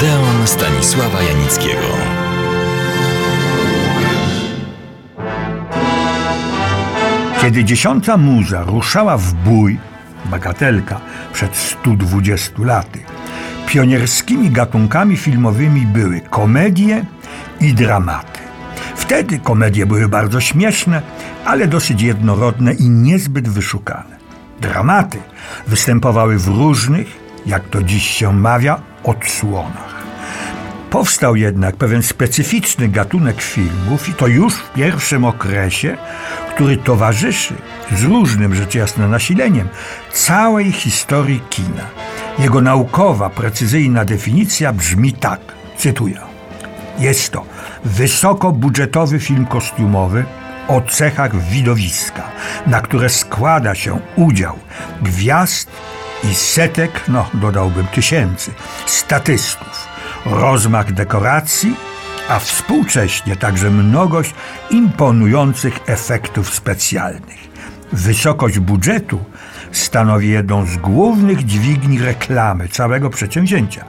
Odeon Stanisława Janickiego. Kiedy dziesiąta muza ruszała w bój, bagatelka przed 120 laty, pionierskimi gatunkami filmowymi były komedie i dramaty. Wtedy komedie były bardzo śmieszne, ale dosyć jednorodne i niezbyt wyszukane. Dramaty występowały w różnych, jak to dziś się mawia, odsłonach. Powstał jednak pewien specyficzny gatunek filmów i to już w pierwszym okresie, który towarzyszy z różnym rzecz jasna nasileniem całej historii kina. Jego naukowa, precyzyjna definicja brzmi tak, cytuję. Jest to wysokobudżetowy film kostiumowy o cechach widowiska, na które składa się udział gwiazd i setek, no dodałbym tysięcy, statystów, rozmach dekoracji, a współcześnie także mnogość imponujących efektów specjalnych. Wysokość budżetu stanowi jedną z głównych dźwigni reklamy całego przedsięwzięcia,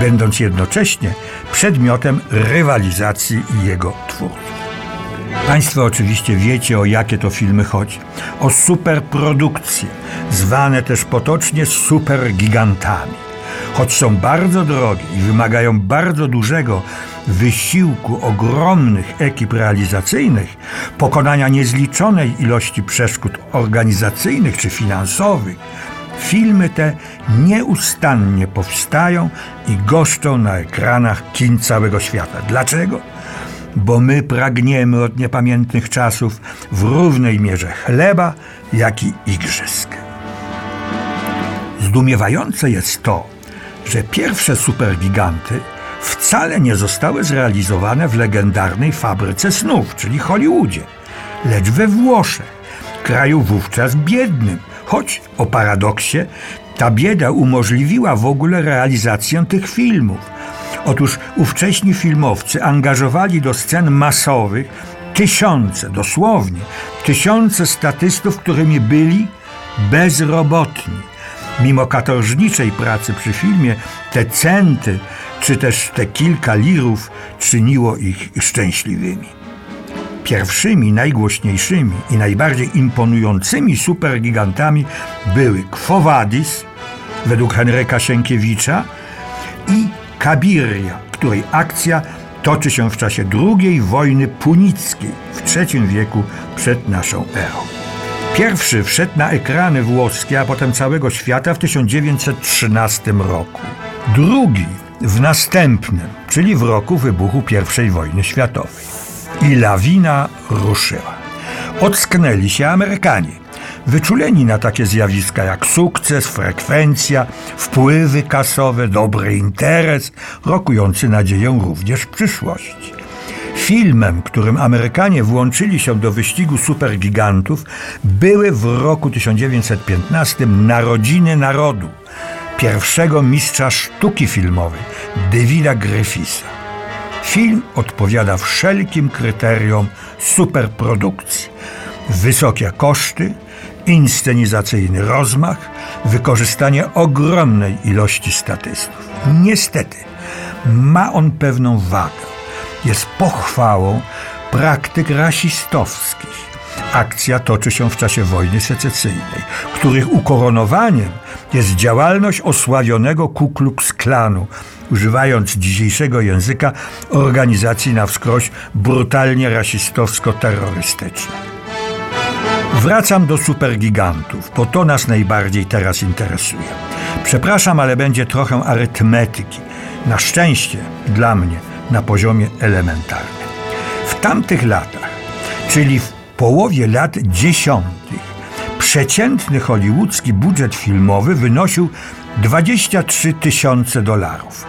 będąc jednocześnie przedmiotem rywalizacji jego twórców. Państwo oczywiście wiecie, o jakie to filmy chodzi. O superprodukcje, zwane też potocznie supergigantami. Choć są bardzo drogie i wymagają bardzo dużego wysiłku ogromnych ekip realizacyjnych, pokonania niezliczonej ilości przeszkód organizacyjnych czy finansowych, filmy te nieustannie powstają i goszczą na ekranach kin całego świata. Dlaczego? Bo my pragniemy od niepamiętnych czasów w równej mierze chleba, jak i igrzysk. Zdumiewające jest to, że pierwsze supergiganty wcale nie zostały zrealizowane w legendarnej fabryce snów, czyli Hollywoodzie, lecz we Włoszech, kraju wówczas biednym, choć o paradoksie ta bieda umożliwiła w ogóle realizację tych filmów. Otóż ówcześni filmowcy angażowali do scen masowych tysiące, dosłownie tysiące statystów, którymi byli bezrobotni. Mimo katorżniczej pracy przy filmie, te centy czy też te kilka lirów czyniło ich szczęśliwymi. Pierwszymi, najgłośniejszymi i najbardziej imponującymi supergigantami były Quo Vadis, według Henryka Sienkiewicza, i Kabiria, której akcja toczy się w czasie II wojny punickiej w III wieku przed naszą erą. Pierwszy wszedł na ekrany włoskie, a potem całego świata w 1913 roku. Drugi w następnym, czyli w roku wybuchu I wojny światowej. I lawina ruszyła. Ocknęli się Amerykanie, wyczuleni na takie zjawiska jak sukces, frekwencja, wpływy kasowe, dobry interes, rokujący nadzieję również w przyszłości. Filmem, którym Amerykanie włączyli się do wyścigu supergigantów, były w roku 1915 Narodziny Narodu, pierwszego mistrza sztuki filmowej, Davida Griffisa. Film odpowiada wszelkim kryteriom superprodukcji. Wysokie koszty, inscenizacyjny rozmach, wykorzystanie ogromnej ilości statystów. Niestety, ma on pewną wagę. Jest pochwałą praktyk rasistowskich. Akcja toczy się w czasie wojny secesyjnej, których ukoronowaniem jest działalność osławionego Ku Klux Klanu, używając dzisiejszego języka organizacji na wskroś brutalnie rasistowsko-terrorystycznej. Wracam do supergigantów, bo to nas najbardziej teraz interesuje. Przepraszam, ale będzie trochę arytmetyki. Na szczęście dla mnie na poziomie elementarnym. W tamtych latach, czyli w połowie lat dziesiątych, przeciętny hollywoodzki budżet filmowy wynosił 23 tysiące dolarów.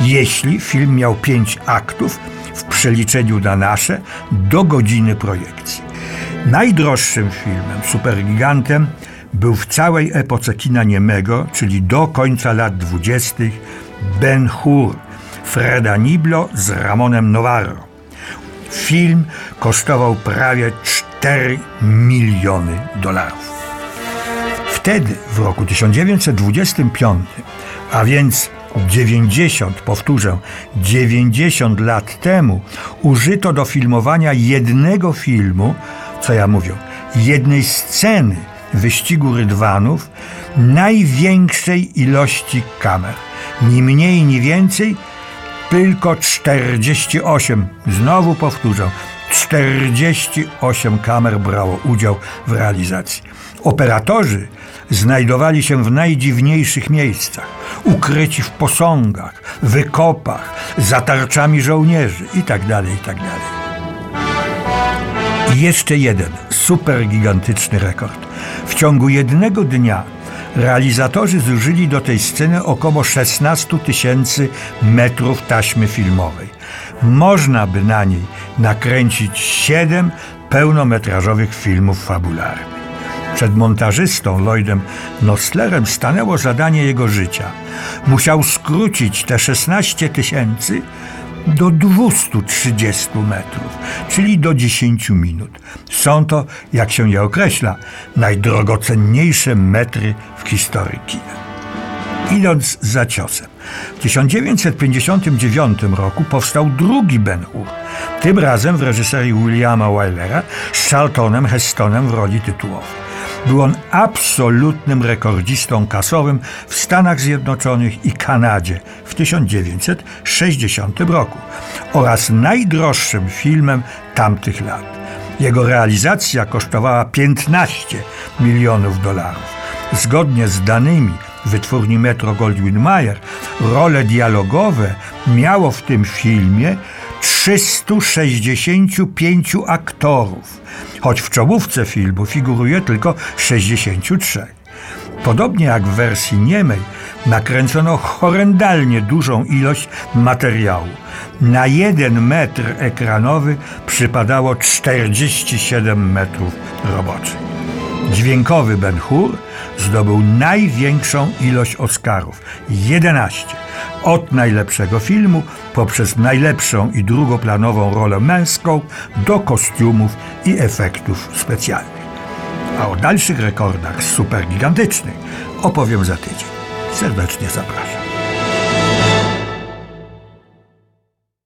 Jeśli film miał pięć aktów, w przeliczeniu na nasze, do godziny projekcji. Najdroższym filmem, supergigantem, był w całej epoce kina niemego, czyli do końca lat dwudziestych, Ben Hur Freda Niblo z Ramonem Novarro. Film kosztował prawie 4 miliony dolarów. Wtedy, w roku 1925, a więc 90, powtórzę, 90 lat temu użyto do filmowania jednego filmu, co ja mówię, jednej sceny wyścigu rydwanów największej ilości kamer. Ni mniej, ni więcej, tylko 48. Znowu powtórzę, 48 kamer brało udział w realizacji. Operatorzy znajdowali się w najdziwniejszych miejscach, ukryci w posągach, wykopach, za tarczami żołnierzy itd., itd. Jeszcze jeden super gigantyczny rekord. W ciągu jednego dnia realizatorzy zużyli do tej sceny około 16 tysięcy metrów taśmy filmowej. Można by na niej nakręcić 7 pełnometrażowych filmów fabularnych. Przed montażystą Lloydem Nostlerem stanęło zadanie jego życia. Musiał skrócić te 16 tysięcy do 230 metrów, czyli do 10 minut. Są to, jak się je określa, najdrogocenniejsze metry w historii kina. Idąc za ciosem. W 1959 roku powstał drugi Ben Hur, tym razem w reżyserii Williama Wylera z Charltonem Hestonem w roli tytułowej. Był on absolutnym rekordzistą kasowym w Stanach Zjednoczonych i Kanadzie w 1960 roku oraz najdroższym filmem tamtych lat. Jego realizacja kosztowała 15 milionów dolarów. Zgodnie z danymi wytwórni Metro Goldwyn Mayer, role dialogowe miało w tym filmie 365 aktorów, choć w czołówce filmu figuruje tylko 63. Podobnie jak w wersji niemej, nakręcono horrendalnie dużą ilość materiału. Na jeden metr ekranowy przypadało 47 metrów roboczych. Dźwiękowy Ben Hur zdobył największą ilość Oscarów 11 od najlepszego filmu poprzez najlepszą i drugoplanową rolę męską do kostiumów i efektów specjalnych. A o dalszych rekordach supergigantycznych opowiem za tydzień. Serdecznie zapraszam.